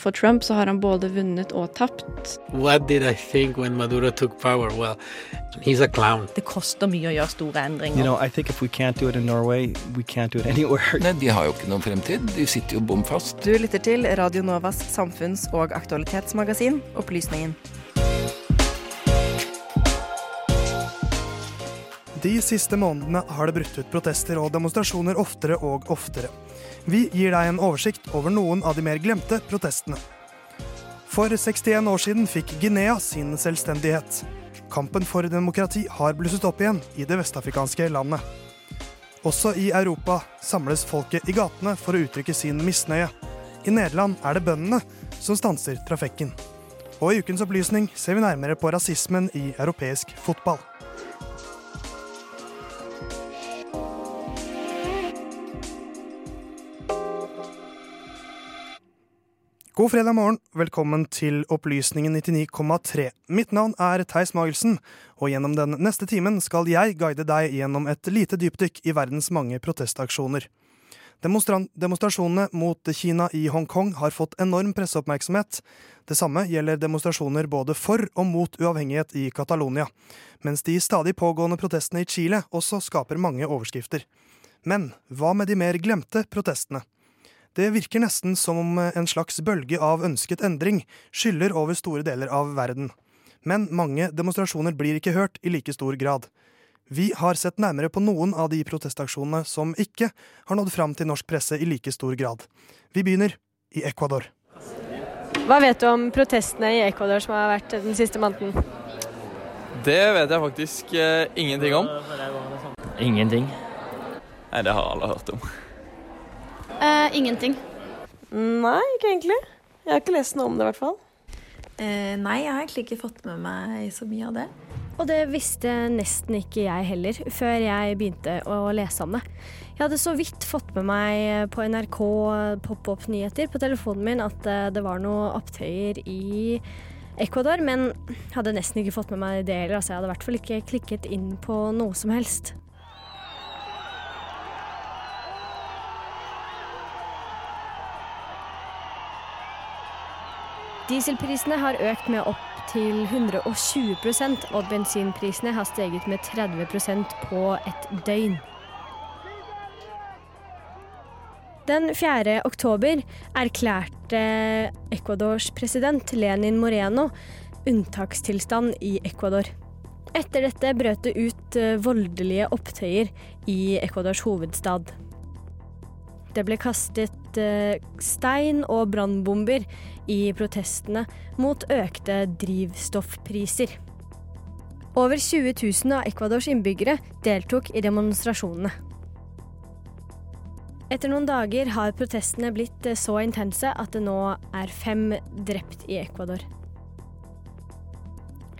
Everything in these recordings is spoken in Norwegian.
For Trump så har han både vunnet og tapt. What did I think when Maduro power? Well, he's a clown. Det koster mye å gjøre store endringer. You know, I think if we can't do it in Norway, we can't do it anywhere. Nei, De har jo ikke noen fremtid. De sitter jo bom fast. Du lytter til Radio Novas samfunns- og aktualitetsmagasin Opplysningen. De siste månedene har det brutt ut protester og demonstrasjoner oftere og oftere. Vi gir deg en oversikt over noen av de mer glemte protestene. For 61 år siden fikk Guinea sin selvstendighet. Kampen for demokrati har blusset opp igjen i det vestafrikanske landet. Også i Europa samles folket i gatene for å uttrykke sin misnøye. I Nederland er det bøndene som stanser trafikken. Og i ukens opplysning ser vi nærmere på rasismen i europeisk fotball. God fredag morgen, velkommen til Opplysningen 99,3. Mitt navn er Theis Magelsen, og gjennom den neste timen skal jeg guide deg gjennom et lite dypdykk i verdens mange protestaksjoner. Demonstrasjonene mot Kina i Hongkong har fått enorm presseoppmerksomhet. Det samme gjelder demonstrasjoner både for og mot uavhengighet i Catalonia, mens de stadig pågående protestene i Chile også skaper mange overskrifter. Men hva med de mer glemte protestene? Det virker nesten som om en slags bølge av ønsket endring skyller over store deler av verden. Men mange demonstrasjoner blir ikke hørt i like stor grad. Vi har sett nærmere på noen av de protestaksjonene som ikke har nådd fram til norsk presse i like stor grad. Vi begynner i Ecuador. Hva vet du om protestene i Ecuador som har vært den siste måneden? Det vet jeg faktisk eh, ingenting om. Ingenting. Nei, det har alle hørt om. Eh, ingenting. Nei, ikke egentlig. Jeg har ikke lest noe om det, i hvert fall. Eh, nei, jeg har egentlig ikke fått med meg så mye av det. Og det visste nesten ikke jeg heller, før jeg begynte å lese om det. Jeg hadde så vidt fått med meg på NRK pop-opp-nyheter på telefonen min at eh, det var noen opptøyer i Ecuador, men hadde nesten ikke fått med meg det heller. Altså, jeg hadde i hvert fall ikke klikket inn på noe som helst. Dieselprisene har økt med opp til 120% og bensinprisene har steget med 30% på et døgn. Den 4. oktober erklærte Ecuadors president Lenin Moreno unntakstilstand i Ecuador. Etter dette brøt det ut voldelige opptøyer i Ecuadors hovedstad. Det ble kastet stein og brannbomber i protestene mot økte drivstoffpriser. Over 20 000 av Ecuadors innbyggere deltok i demonstrasjonene. Etter noen dager har protestene blitt så intense at det nå er fem drept i Ecuador.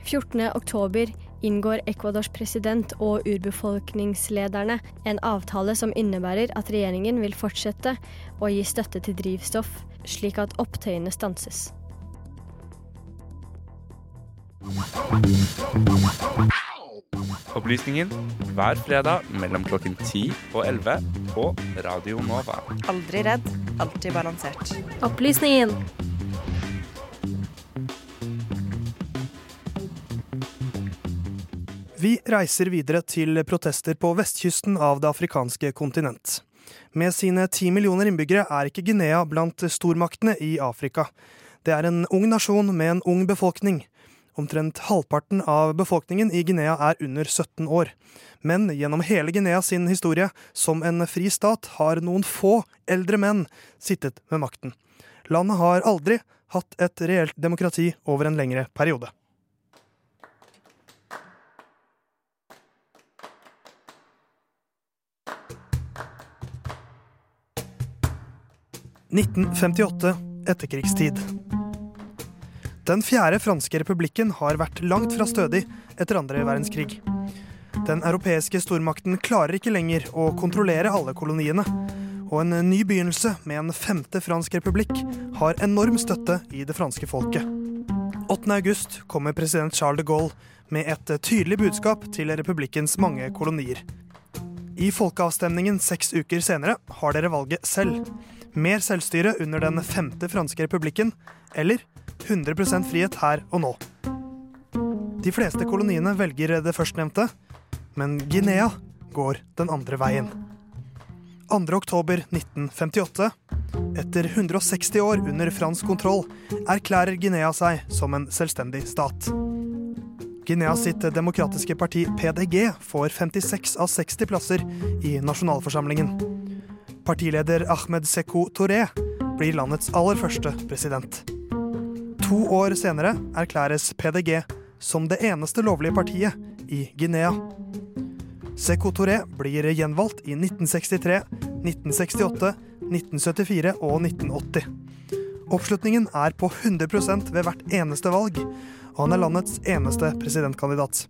14. oktober inngår Ecuadors president og urbefolkningslederne en avtale som innebærer at regjeringen vil fortsette å gi støtte til drivstoff, slik at opptøyene stanses. Opplysningen hver fredag mellom klokken 10 og 11 på Radio Nova. Aldri redd, alltid balansert. Opplysningen. Vi reiser videre til protester på vestkysten av det afrikanske kontinent. Med sine ti millioner innbyggere er ikke Guinea blant stormaktene i Afrika. Det er en ung nasjon med en ung befolkning. Omtrent halvparten av befolkningen i Guinea er under 17 år. Men gjennom hele Guinea sin historie som en fri stat har noen få eldre menn sittet med makten. Landet har aldri hatt et reelt demokrati over en lengre periode. «1958. Etterkrigstid. Den fjerde franske republikken har vært langt fra stødig etter andre verdenskrig. Den europeiske stormakten klarer ikke lenger å kontrollere alle koloniene. Og en ny begynnelse med en femte fransk republikk har enorm støtte i det franske folket. 8. august kommer president Charles de Gaulle med et tydelig budskap til republikkens mange kolonier. I folkeavstemningen seks uker senere har dere valget selv. mer selvstyre under den femte franske republikken, eller 100% frihet her og nå. De fleste koloniene velger det førstnevnte, men Guinea går den andre veien. 2. oktober 1958, etter 160 år under fransk kontroll, erklærer Guinea seg som en selvstendig stat. Guinea sitt demokratiske parti PDG får 56 av 60 plasser i nasjonalforsamlingen. Partileder Ahmed Sekou Touré blir landets aller første president. To år senere erklæres PDG som det eneste lovlige partiet i Guinea. Sekou Touré blir gjenvalgt i 1963, 1968, 1974 og 1980. Oppslutningen er på 100 ved hvert eneste valg, og han er landets eneste presidentkandidat.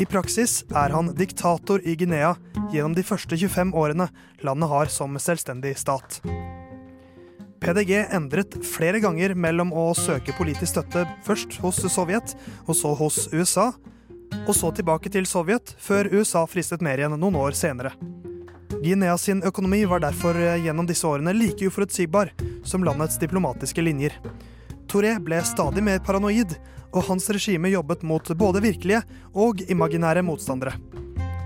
I praksis er han diktator i Guinea gjennom de første 25 årene landet har som selvstendig stat. PDG endret flere ganger mellom å søke politisk støtte først hos Sovjet og så hos USA, og så tilbake til Sovjet, før USA fristet mer igjen noen år senere. Guinea sin økonomi var derfor gjennom disse årene like uforutsigbar som landets diplomatiske linjer. Toré ble stadig mer paranoid, og hans regime jobbet mot både virkelige og imaginære motstandere.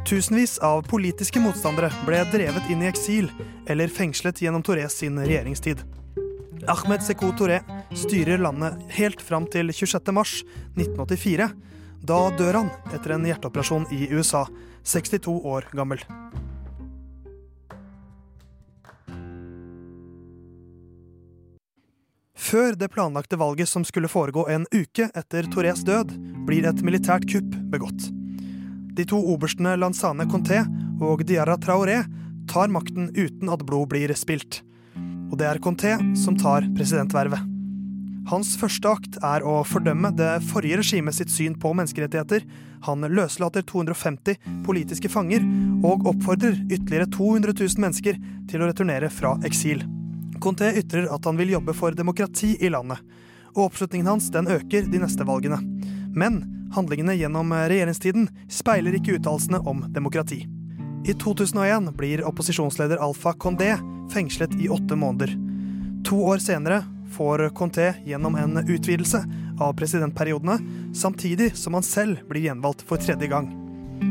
Tusenvis av politiske motstandere ble drevet inn i eksil eller fengslet gjennom Torés sin regjeringstid. Ahmed Sekou Toré styrer landet helt fram til 26.3.1984. Da dør han etter en hjerteoperasjon i USA, 62 år gammel. Før det planlagte valget som skulle foregå en uke etter Torés død, blir et militært kupp begått. De to oberstene Lanzane Conté og Diarra Traoré tar makten uten at blod blir spilt. Og det er Conté som tar presidentvervet. Hans første akt er å fordømme det forrige regimet sitt syn på menneskerettigheter. Han løslater 250 politiske fanger og oppfordrer ytterligere 200 000 mennesker til å returnere fra eksil. Conté ytrer at han vil jobbe for demokrati i landet, og oppslutningen hans den øker de neste valgene. Men handlingene gjennom regjeringstiden speiler ikke uttalelsene om demokrati. I 2001 blir opposisjonsleder Alfa Condé fengslet i åtte måneder. To år senere får Conté gjennom en utvidelse av presidentperiodene, samtidig som han selv blir gjenvalgt for tredje gang.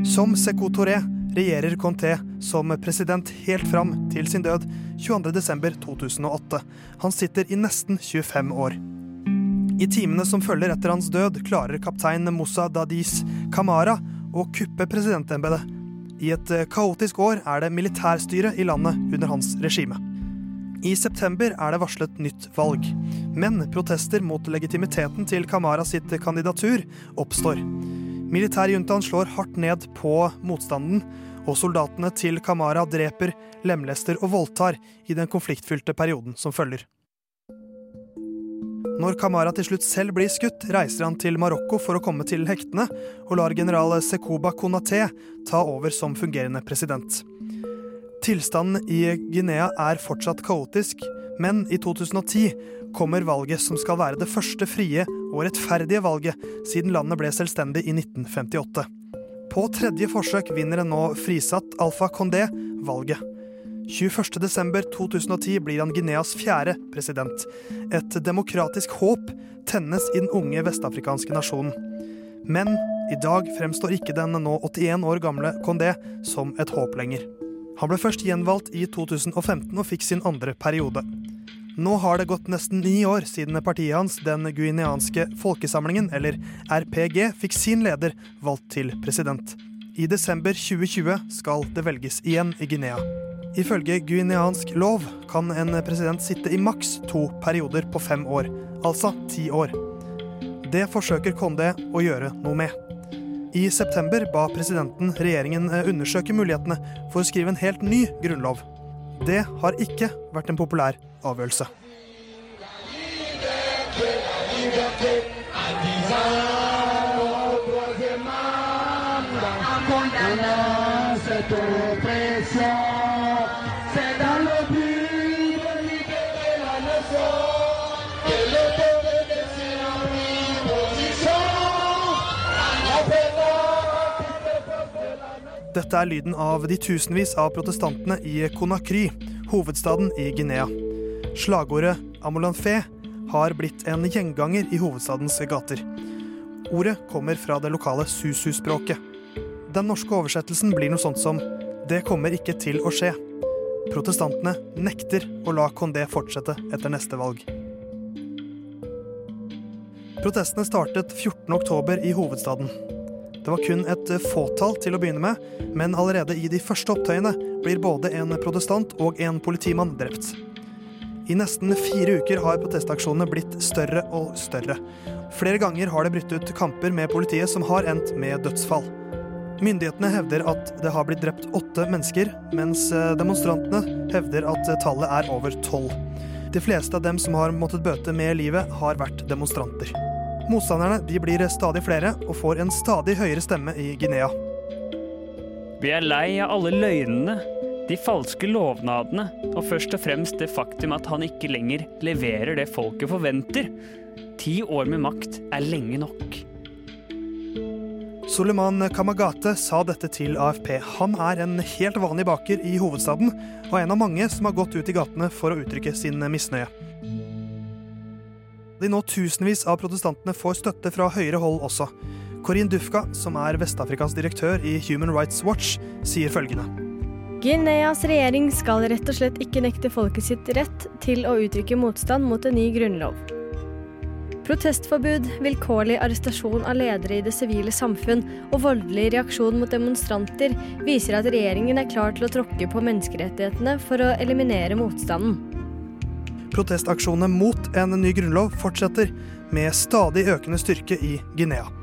Som Sekou Touré regjerer Conté som president helt fram til sin død 22.12.2008. Han sitter i nesten 25 år. I timene som følger etter hans død, klarer kaptein Moussa Dadis Kamara å kuppe presidentembetet. I et kaotisk år er det militærstyre i landet under hans regime. I september er det varslet nytt valg, men protester mot legitimiteten til Kamara sitt kandidatur oppstår. Militærjuntaen slår hardt ned på motstanden, og soldatene til Kamara dreper, lemlester og voldtar i den konfliktfylte perioden som følger. Når Kamara til slutt selv blir skutt, reiser han til Marokko for å komme til hektene, og lar general Sekouba Konaté ta over som fungerende president. Tilstanden i Guinea er fortsatt kaotisk, men i 2010 kommer valget som skal være det første frie og rettferdige valget siden landet ble selvstendig i 1958. På tredje forsøk vinner en nå frisatt Alfa Condé valget. 21.12.2010 blir han Guineas fjerde president. Et demokratisk håp tennes i den unge vestafrikanske nasjonen. Men i dag fremstår ikke den nå 81 år gamle Condé som et håp lenger. Han ble først gjenvalgt i 2015 og fikk sin andre periode. Nå har det gått nesten ni år siden partiet hans, den guineanske folkesamlingen, eller RPG, fikk sin leder valgt til president. I desember 2020 skal det velges igjen i Guinea. Ifølge guineansk lov kan en president sitte i maks to perioder på fem år, altså ti år. Det forsøker Konde å gjøre noe med. I september ba presidenten regjeringen undersøke mulighetene for å skrive en helt ny grunnlov. Det har ikke vært en populær avgjørelse. Dette er lyden av de tusenvis av protestantene i Conakry, hovedstaden i Guinea. Slagordet 'Amolanfé' har blitt en gjenganger i hovedstadens gater. Ordet kommer fra det lokale susu-språket. Den norske oversettelsen blir noe sånt som 'Det kommer ikke til å skje'. Protestantene nekter å la Condé fortsette etter neste valg. Protestene startet 14.10 i hovedstaden. Det var kun et fåtall til å begynne med, men allerede i de første opptøyene blir både en protestant og en politimann drept. I nesten fire uker har protestaksjonene blitt større og større. Flere ganger har det brutt ut kamper med politiet som har endt med dødsfall. Myndighetene hevder at det har blitt drept åtte mennesker, mens demonstrantene hevder at tallet er over tolv. De fleste av dem som har måttet bøte med livet, har vært demonstranter. Motstanderne de blir stadig flere og får en stadig høyere stemme i Guinea. Vi er lei av alle løgnene, de falske lovnadene, og først og fremst det faktum at han ikke lenger leverer det folket forventer. Ti år med makt er lenge nok. Suleiman Kamagate sa dette til AFP. Han er en helt vanlig baker i hovedstaden, og en av mange som har gått ut i gatene for å uttrykke sin misnøye. De nå tusenvis av protestantene får støtte fra høyere hold også. Corinne Dufka, som er Vest-Afrikas direktør i Human Rights Watch, sier følgende. Guineas regjering skal rett og slett ikke nekte folket sitt rett til å uttrykke motstand mot en ny grunnlov. Protestforbud, vilkårlig arrestasjon av ledere i det sivile samfunn og voldelig reaksjon mot demonstranter viser at regjeringen er klar til å tråkke på menneskerettighetene for å eliminere motstanden. Protestaksjonene mot en ny grunnlov fortsetter med stadig økende styrke i Guinea.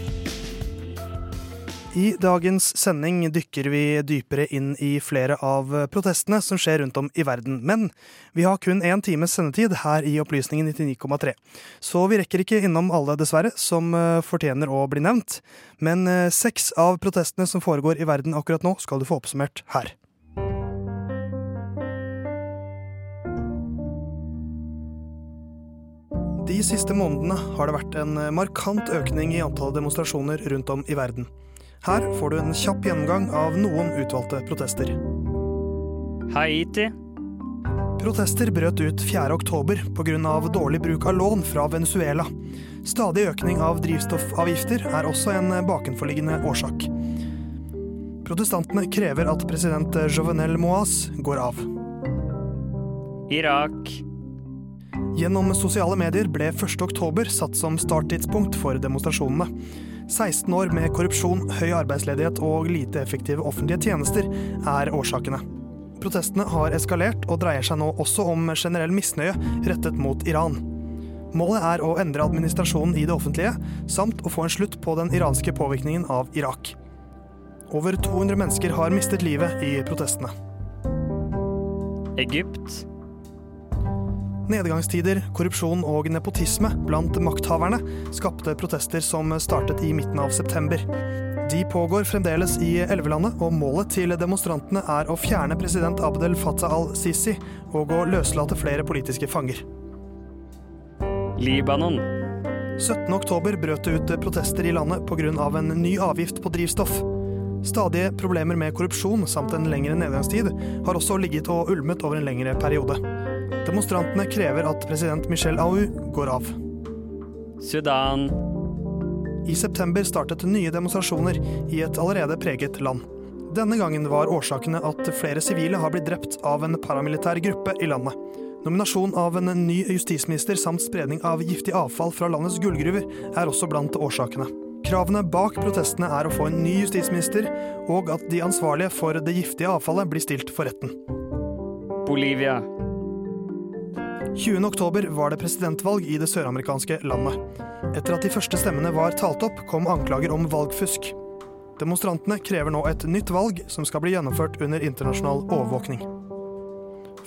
I dagens sending dykker vi dypere inn i flere av protestene som skjer rundt om i verden. Men vi har kun én times sendetid her i Opplysningen 99,3. Så vi rekker ikke innom alle, dessverre, som fortjener å bli nevnt. Men seks av protestene som foregår i verden akkurat nå, skal du få oppsummert her. De siste månedene har det vært en markant økning i antall demonstrasjoner rundt om i verden. Her får du en kjapp gjennomgang av noen utvalgte protester. Haiti. Protester brøt ut 4. oktober pga. dårlig bruk av lån fra Venezuela. Stadig økning av drivstoffavgifter er også en bakenforliggende årsak. Protestantene krever at president Jovenel Moaz går av. Irak. Gjennom sosiale medier ble 1. oktober satt som starttidspunkt for demonstrasjonene. 16 år med korrupsjon, høy arbeidsledighet og lite effektive offentlige tjenester er årsakene. Protestene har eskalert og dreier seg nå også om generell misnøye rettet mot Iran. Målet er å endre administrasjonen i det offentlige, samt å få en slutt på den iranske påvirkningen av Irak. Over 200 mennesker har mistet livet i protestene. Egypt. Nedgangstider, korrupsjon og nepotisme blant makthaverne skapte protester som startet i midten av september. De pågår fremdeles i elvelandet, og målet til demonstrantene er å fjerne president Abdel Fattah al-Sisi og å løslate flere politiske fanger. Libanon. 17. oktober brøt det ut protester i landet pga. en ny avgift på drivstoff. Stadige problemer med korrupsjon samt en lengre nedgangstid har også ligget og ulmet over en lengre periode. Demonstrantene krever at president Michel Au går av. Sudan. I september startet nye demonstrasjoner i et allerede preget land. Denne gangen var årsakene at flere sivile har blitt drept av en paramilitær gruppe i landet. Nominasjon av en ny justisminister samt spredning av giftig avfall fra landets gullgruver er også blant årsakene. Kravene bak protestene er å få en ny justisminister, og at de ansvarlige for det giftige avfallet blir stilt for retten. Bolivia. 20. oktober var det presidentvalg i det søramerikanske landet. Etter at de første stemmene var talt opp, kom anklager om valgfusk. Demonstrantene krever nå et nytt valg som skal bli gjennomført under internasjonal overvåkning.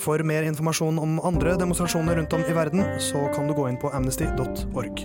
For mer informasjon om andre demonstrasjoner rundt om i verden, så kan du gå inn på amnesty.org.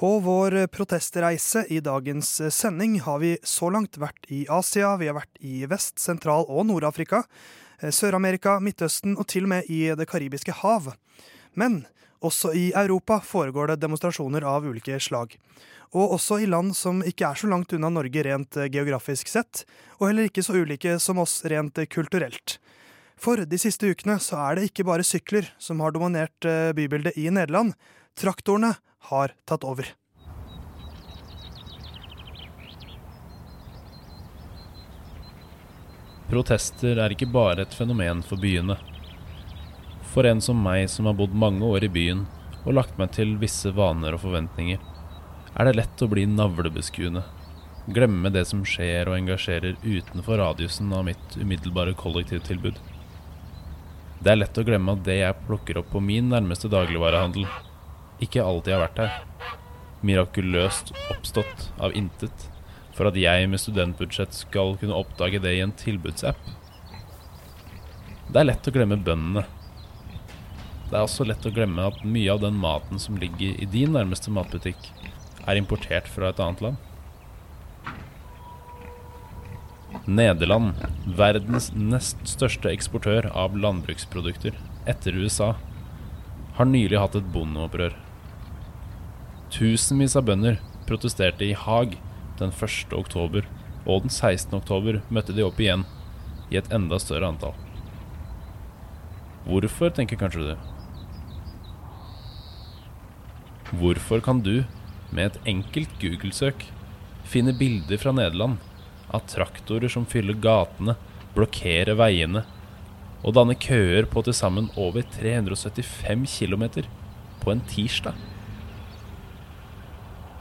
På vår protestreise i dagens sending har vi så langt vært i Asia, vi har vært i Vest-, Sentral- og Nord-Afrika, eh, Sør-Amerika, Midtøsten og til og med i Det karibiske hav. Men også i Europa foregår det demonstrasjoner av ulike slag. Og også i land som ikke er så langt unna Norge rent eh, geografisk sett, og heller ikke så ulike som oss rent eh, kulturelt. For de siste ukene så er det ikke bare sykler som har dominert bybildet i Nederland. Traktorene har tatt over. Protester er ikke bare et fenomen for byene. For en som meg som har bodd mange år i byen og lagt meg til visse vaner og forventninger, er det lett å bli navlebeskuende. Glemme det som skjer og engasjerer utenfor radiusen av mitt umiddelbare kollektivtilbud. Det er lett å glemme at det jeg plukker opp på min nærmeste dagligvarehandel, ikke alltid har vært her. Mirakuløst oppstått av intet for at jeg med studentbudsjett skal kunne oppdage det i en tilbudsapp. Det er lett å glemme bøndene. Det er også lett å glemme at mye av den maten som ligger i din nærmeste matbutikk, er importert fra et annet land. Nederland, verdens nest største eksportør av landbruksprodukter etter USA, har nylig hatt et bondeopprør. Tusenvis av bønder protesterte i Haag den 1. oktober, og den 16. oktober møtte de opp igjen, i et enda større antall. Hvorfor, tenker kanskje du. Hvorfor kan du, med et enkelt Google-søk, finne bilder fra Nederland av traktorer som fyller gatene, blokkerer veiene og danner køer på til sammen over 375 km på en tirsdag?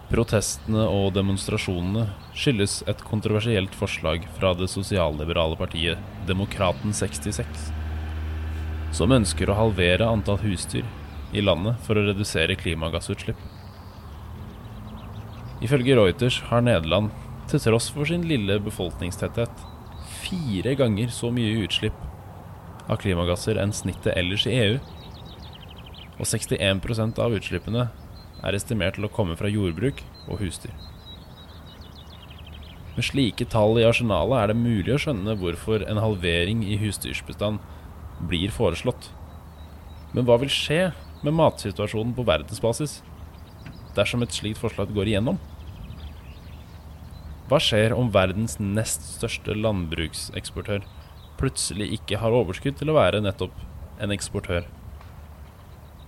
Protestene og demonstrasjonene skyldes et kontroversielt forslag fra det sosialliberale partiet Demokraten 66, som ønsker å halvere antall husdyr i landet for å redusere klimagassutslipp. Ifølge Reuters har Nederland, til tross for sin lille befolkningstetthet, fire ganger så mye utslipp av klimagasser enn snittet ellers i EU. Og 61% av utslippene er estimert til å komme fra jordbruk og husdyr. Med slike tall i arsenalet er det mulig å skjønne hvorfor en halvering i husdyrsbestand blir foreslått. Men hva vil skje med matsituasjonen på verdensbasis dersom et slikt forslag går igjennom? Hva skjer om verdens nest største landbrukseksportør plutselig ikke har overskudd til å være nettopp en eksportør?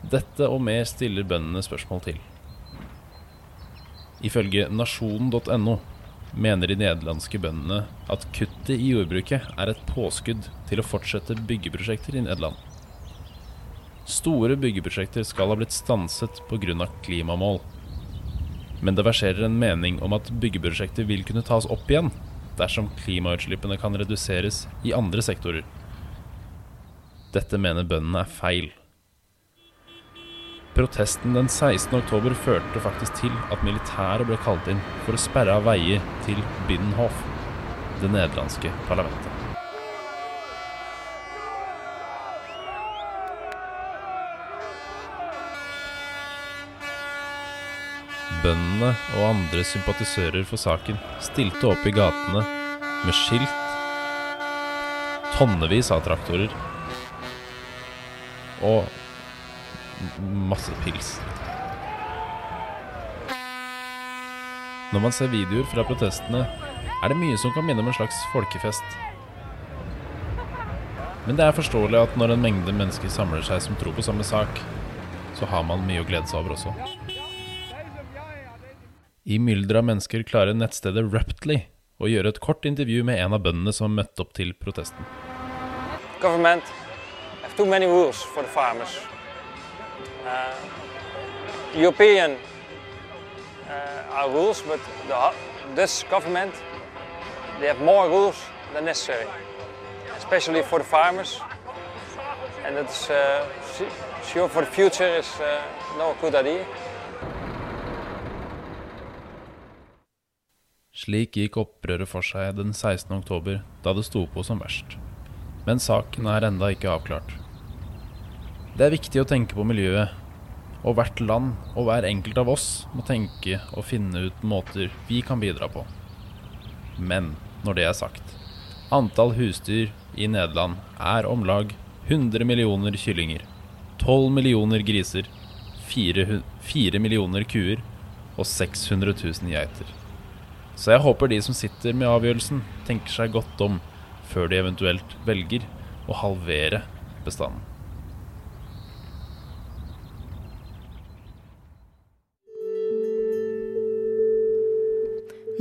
Dette og mer stiller bøndene spørsmål til. Ifølge nasjonen.no mener de nederlandske bøndene at kuttet i jordbruket er et påskudd til å fortsette byggeprosjekter i Nederland. Store byggeprosjekter skal ha blitt stanset pga. klimamål. Men det verserer en mening om at byggeprosjekter vil kunne tas opp igjen dersom klimautslippene kan reduseres i andre sektorer. Dette mener bøndene er feil. Protesten den 16. oktober førte faktisk til at militæret ble kalt inn for å sperre av veier til Binnenhof, det nederlandske parlamentet. Bøndene og andre sympatisører for saken stilte opp i gatene med skilt, tonnevis av traktorer og masse pils. Når man ser videoer fra protestene, er det mye som kan minne om en slags folkefest. Men det er forståelig at når en mengde mennesker samler seg som tror på samme sak, så har man mye å glede seg over også. I mylderet av mennesker klarer nettstedet Reptly å gjøre et kort intervju med en av bøndene som møtte opp til protesten. Government have too many rules for the farmers. Uh, European uh, rules, but the Dutch government they have more rules than necessary, especially for the farmers. And that's uh, sure for the future is uh, no good idea. Slik gikk opprøret for seg den 16. oktober, da det sto på som verst. Men saken er enda ikke avklart. Det er viktig å tenke på miljøet, og hvert land og hver enkelt av oss må tenke og finne ut måter vi kan bidra på. Men når det er sagt, antall husdyr i Nederland er om lag 100 millioner kyllinger, 12 millioner griser, 4, 4 millioner kuer og 600 000 geiter. Så jeg håper de som sitter med avgjørelsen, tenker seg godt om før de eventuelt velger å halvere bestanden.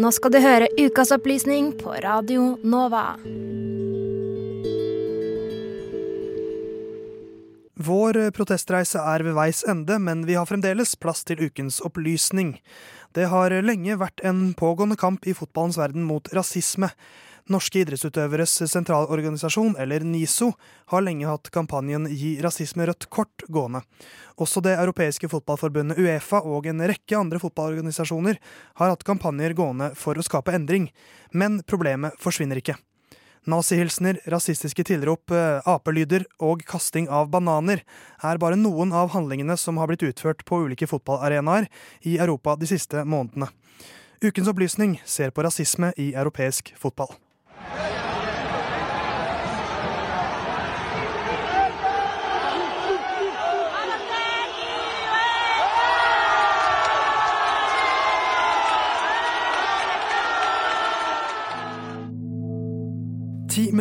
Nå skal du høre ukas opplysning på Radio Nova. Vår protestreise er ved veis ende, men vi har fremdeles plass til ukens opplysning. Det har lenge vært en pågående kamp i fotballens verden mot rasisme. Norske idrettsutøveres sentralorganisasjon, eller NISO, har lenge hatt kampanjen Gi rasisme rødt kort gående. Også det europeiske fotballforbundet Uefa og en rekke andre fotballorganisasjoner har hatt kampanjer gående for å skape endring, men problemet forsvinner ikke. Nazihilsener, rasistiske tilrop, apelyder og kasting av bananer er bare noen av handlingene som har blitt utført på ulike fotballarenaer i Europa de siste månedene. Ukens opplysning ser på rasisme i europeisk fotball.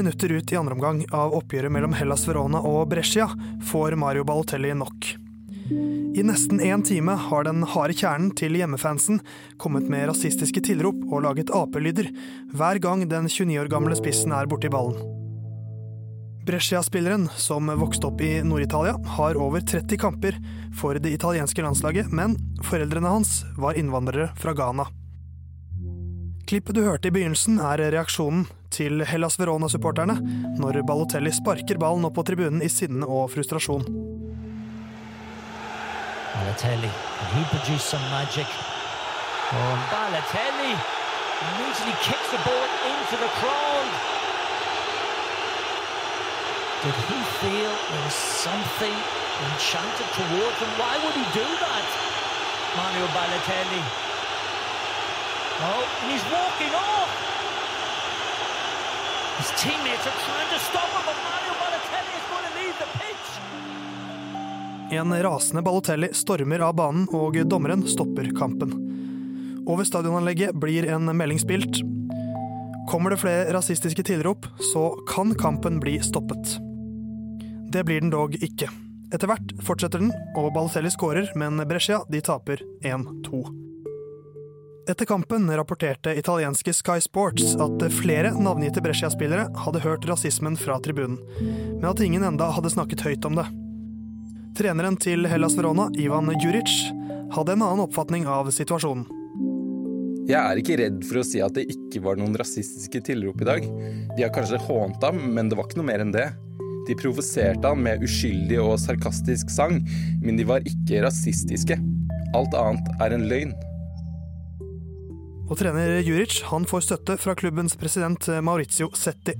Minutter ut i andre omgang av oppgjøret mellom Hellas Verona og Brescia får Mario Balotelli nok. I nesten én time har den harde kjernen til hjemmefansen kommet med rasistiske tilrop og laget apelyder hver gang den 29 år gamle spissen er borti ballen. Brescia-spilleren, som vokste opp i Nord-Italia, har over 30 kamper for det italienske landslaget, men foreldrene hans var innvandrere fra Ghana. Klippet du hørte i begynnelsen, er reaksjonen til Hellas Verona-supporterne når Balotelli sparker ballen opp på tribunen i sinne og frustrasjon. Balotelli, he produced some magic. Oh, Balotelli immediately kicks the ball into the crowd. Did he feel there was something enchanted towards him? Why would he do that? Mario Balotelli. Oh, and he's walking off. His teammates are trying to stop him, but Mario Balotelli is going to leave the pitch. En rasende Balotelli stormer av banen, og dommeren stopper kampen. Over stadionanlegget blir en melding spilt. Kommer det flere rasistiske tilrop, så kan kampen bli stoppet. Det blir den dog ikke. Etter hvert fortsetter den, og Balotelli skårer, men Brescia de taper 1-2. Etter kampen rapporterte italienske Sky Sports at flere navngitte Brescia-spillere hadde hørt rasismen fra tribunen, men at ingen enda hadde snakket høyt om det. Treneren til Hellas Verona, Ivan Juric, hadde en annen oppfatning av situasjonen. Jeg er ikke redd for å si at det ikke var noen rasistiske tilrop i dag. De har kanskje hånt ham, men det var ikke noe mer enn det. De provoserte han med uskyldig og sarkastisk sang, men de var ikke rasistiske. Alt annet er en løgn. Og trener Juric han får støtte fra klubbens president Maurizio Setti.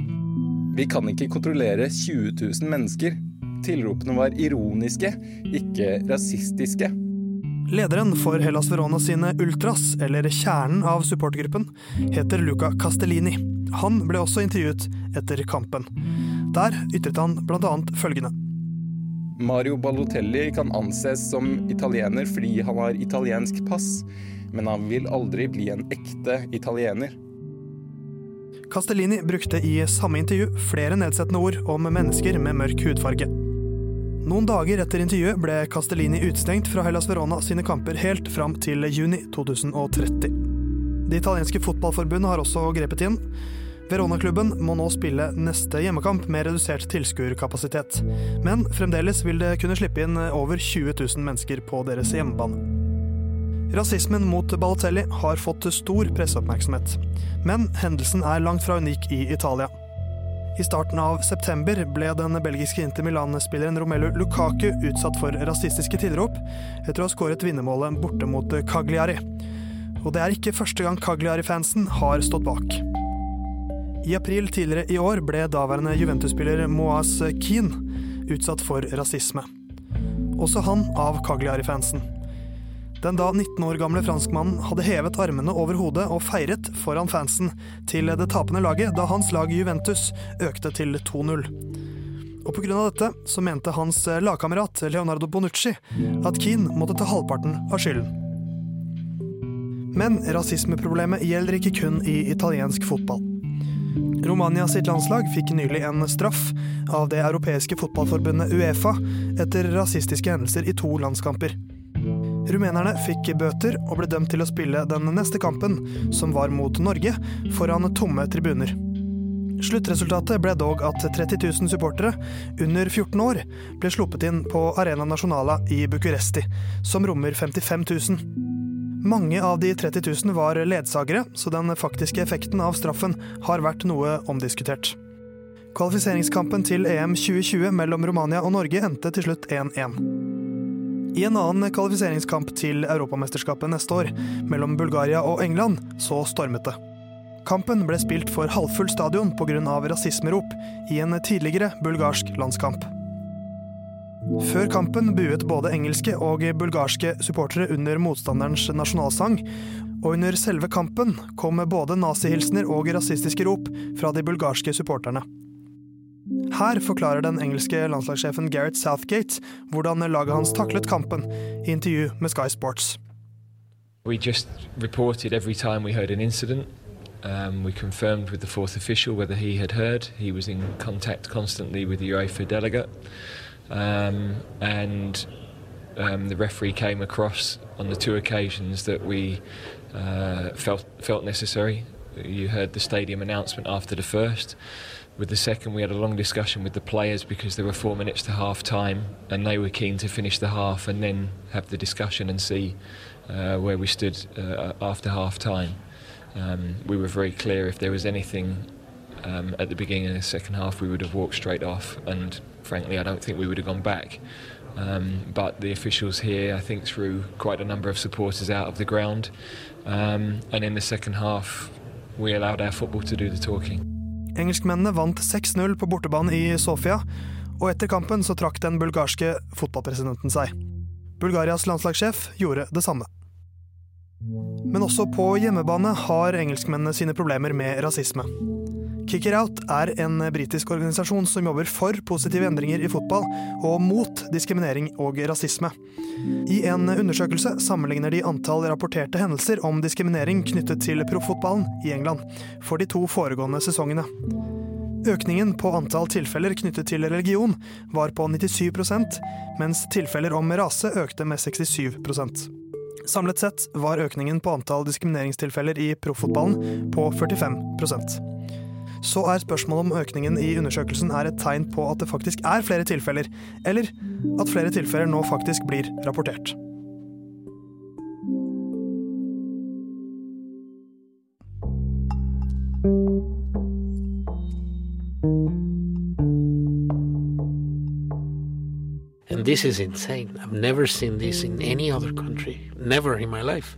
Vi kan ikke kontrollere 20 000 mennesker. Tilropene var ironiske, ikke rasistiske. Lederen for Hellas Verona sine Ultras, eller kjernen av supportergruppen, heter Luca Castellini. Han ble også intervjuet etter kampen. Der ytret han bl.a. følgende. Mario Balotelli kan anses som italiener fordi han har italiensk pass, men han vil aldri bli en ekte italiener. Castellini brukte i samme intervju flere nedsettende ord om mennesker med mørk hudfarge. Noen dager etter intervjuet ble Castellini utestengt fra Hellas Verona sine kamper helt fram til juni 2030. Det italienske fotballforbundet har også grepet inn. Verona-klubben må nå spille neste hjemmekamp med redusert tilskuerkapasitet. Men fremdeles vil det kunne slippe inn over 20 000 mennesker på deres hjemmebane. Rasismen mot Balotelli har fått stor presseoppmerksomhet. Men hendelsen er langt fra unik i Italia. I starten av september ble den belgiske Inter Milan-spilleren Romelu Lukaku utsatt for rasistiske tilrop etter å ha skåret vinnermålet borte mot Cagliari. Og det er ikke første gang Cagliari-fansen har stått bak. I april tidligere i år ble daværende Juventus-spiller Moaz Keane utsatt for rasisme. Også han av Cagliari-fansen. Den da 19 år gamle franskmannen hadde hevet armene over hodet og feiret foran fansen til det tapende laget da hans lag Juventus økte til 2-0. Og pga. dette så mente hans lagkamerat Leonardo Bonucci at Keane måtte ta halvparten av skylden. Men rasismeproblemet gjelder ikke kun i italiensk fotball. Romania sitt landslag fikk nylig en straff av det europeiske fotballforbundet Uefa etter rasistiske hendelser i to landskamper. Rumenerne fikk bøter og ble dømt til å spille den neste kampen, som var mot Norge, foran tomme tribuner. Sluttresultatet ble dog at 30 000 supportere under 14 år ble sluppet inn på Arena Nasjonala i Bucuresti, som rommer 55 000. Mange av de 30 000 var ledsagere, så den faktiske effekten av straffen har vært noe omdiskutert. Kvalifiseringskampen til EM 2020 mellom Romania og Norge endte til slutt 1-1. I en annen kvalifiseringskamp til Europamesterskapet neste år, mellom Bulgaria og England, så stormet det. Kampen ble spilt for halvfull stadion pga. rasismerop i en tidligere bulgarsk landskamp. Før kampen buet både engelske og bulgarske supportere under motstanderens nasjonalsang, og under selve kampen kom både nazihilsener og rasistiske rop fra de bulgarske supporterne. Her forklarer den engelske landslagssjefen Gareth Southgate hvordan laget hans taklet kampen i intervju med Sky Sports. We just reported every time we heard an incident. Um, we confirmed with the fourth official whether he had heard. He was in contact constantly with the UEFA delegate. Um, and um, the referee came across on the two occasions that we uh, felt, felt necessary. You heard the stadium announcement after the first. With the second, we had a long discussion with the players because there were four minutes to half time, and they were keen to finish the half and then have the discussion and see uh, where we stood uh, after half time. Um, we were very clear if there was anything um, at the beginning of the second half, we would have walked straight off, and frankly, I don't think we would have gone back. Um, but the officials here, I think, threw quite a number of supporters out of the ground, um, and in the second half, we allowed our football to do the talking. Engelskmennene vant 6-0 på bortebane i Sofia, og etter kampen så trakk den bulgarske fotballpresidenten seg. Bulgarias landslagssjef gjorde det samme. Men også på hjemmebane har engelskmennene sine problemer med rasisme. Kick It Out er en britisk organisasjon som jobber for positive endringer i fotball og mot diskriminering og rasisme. I en undersøkelse sammenligner de antall rapporterte hendelser om diskriminering knyttet til proffotballen i England for de to foregående sesongene. Økningen på antall tilfeller knyttet til religion var på 97% mens tilfeller om rase økte med 67% Samlet sett var økningen på antall diskrimineringstilfeller i proffotballen på 45 Så er spørsmålet om økningen i undersøkelsen er et tegn på at det faktisk er flere tilfeller, eller at flere tilfeller nå faktisk blir rapportert. And this is insane. I've never seen this in any other country. Never in my life.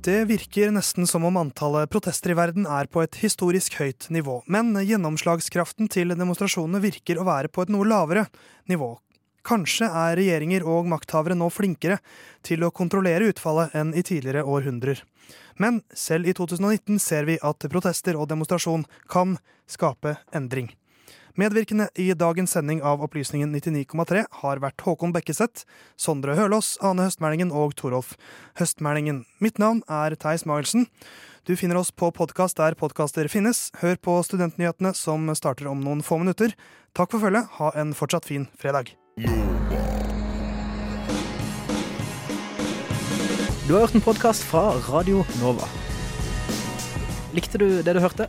Det virker nesten som om antallet protester i verden er på et historisk høyt nivå, men gjennomslagskraften til demonstrasjonene virker å være på et noe lavere nivå. Kanskje er regjeringer og makthavere nå flinkere til å kontrollere utfallet enn i tidligere århundrer. Men selv i 2019 ser vi at protester og demonstrasjon kan skape endring. Medvirkende i dagens sending av Opplysningen 99,3 har vært Håkon Bekkeseth, Sondre Hølås, Ane Høstmælingen og Torolf Høstmælingen. Mitt navn er Theis Magelsen. Du finner oss på podkast der podkaster finnes. Hør på Studentnyhetene som starter om noen få minutter. Takk for følget. Ha en fortsatt fin fredag. Du har hørt en podkast fra Radio Nova. Likte du det du hørte?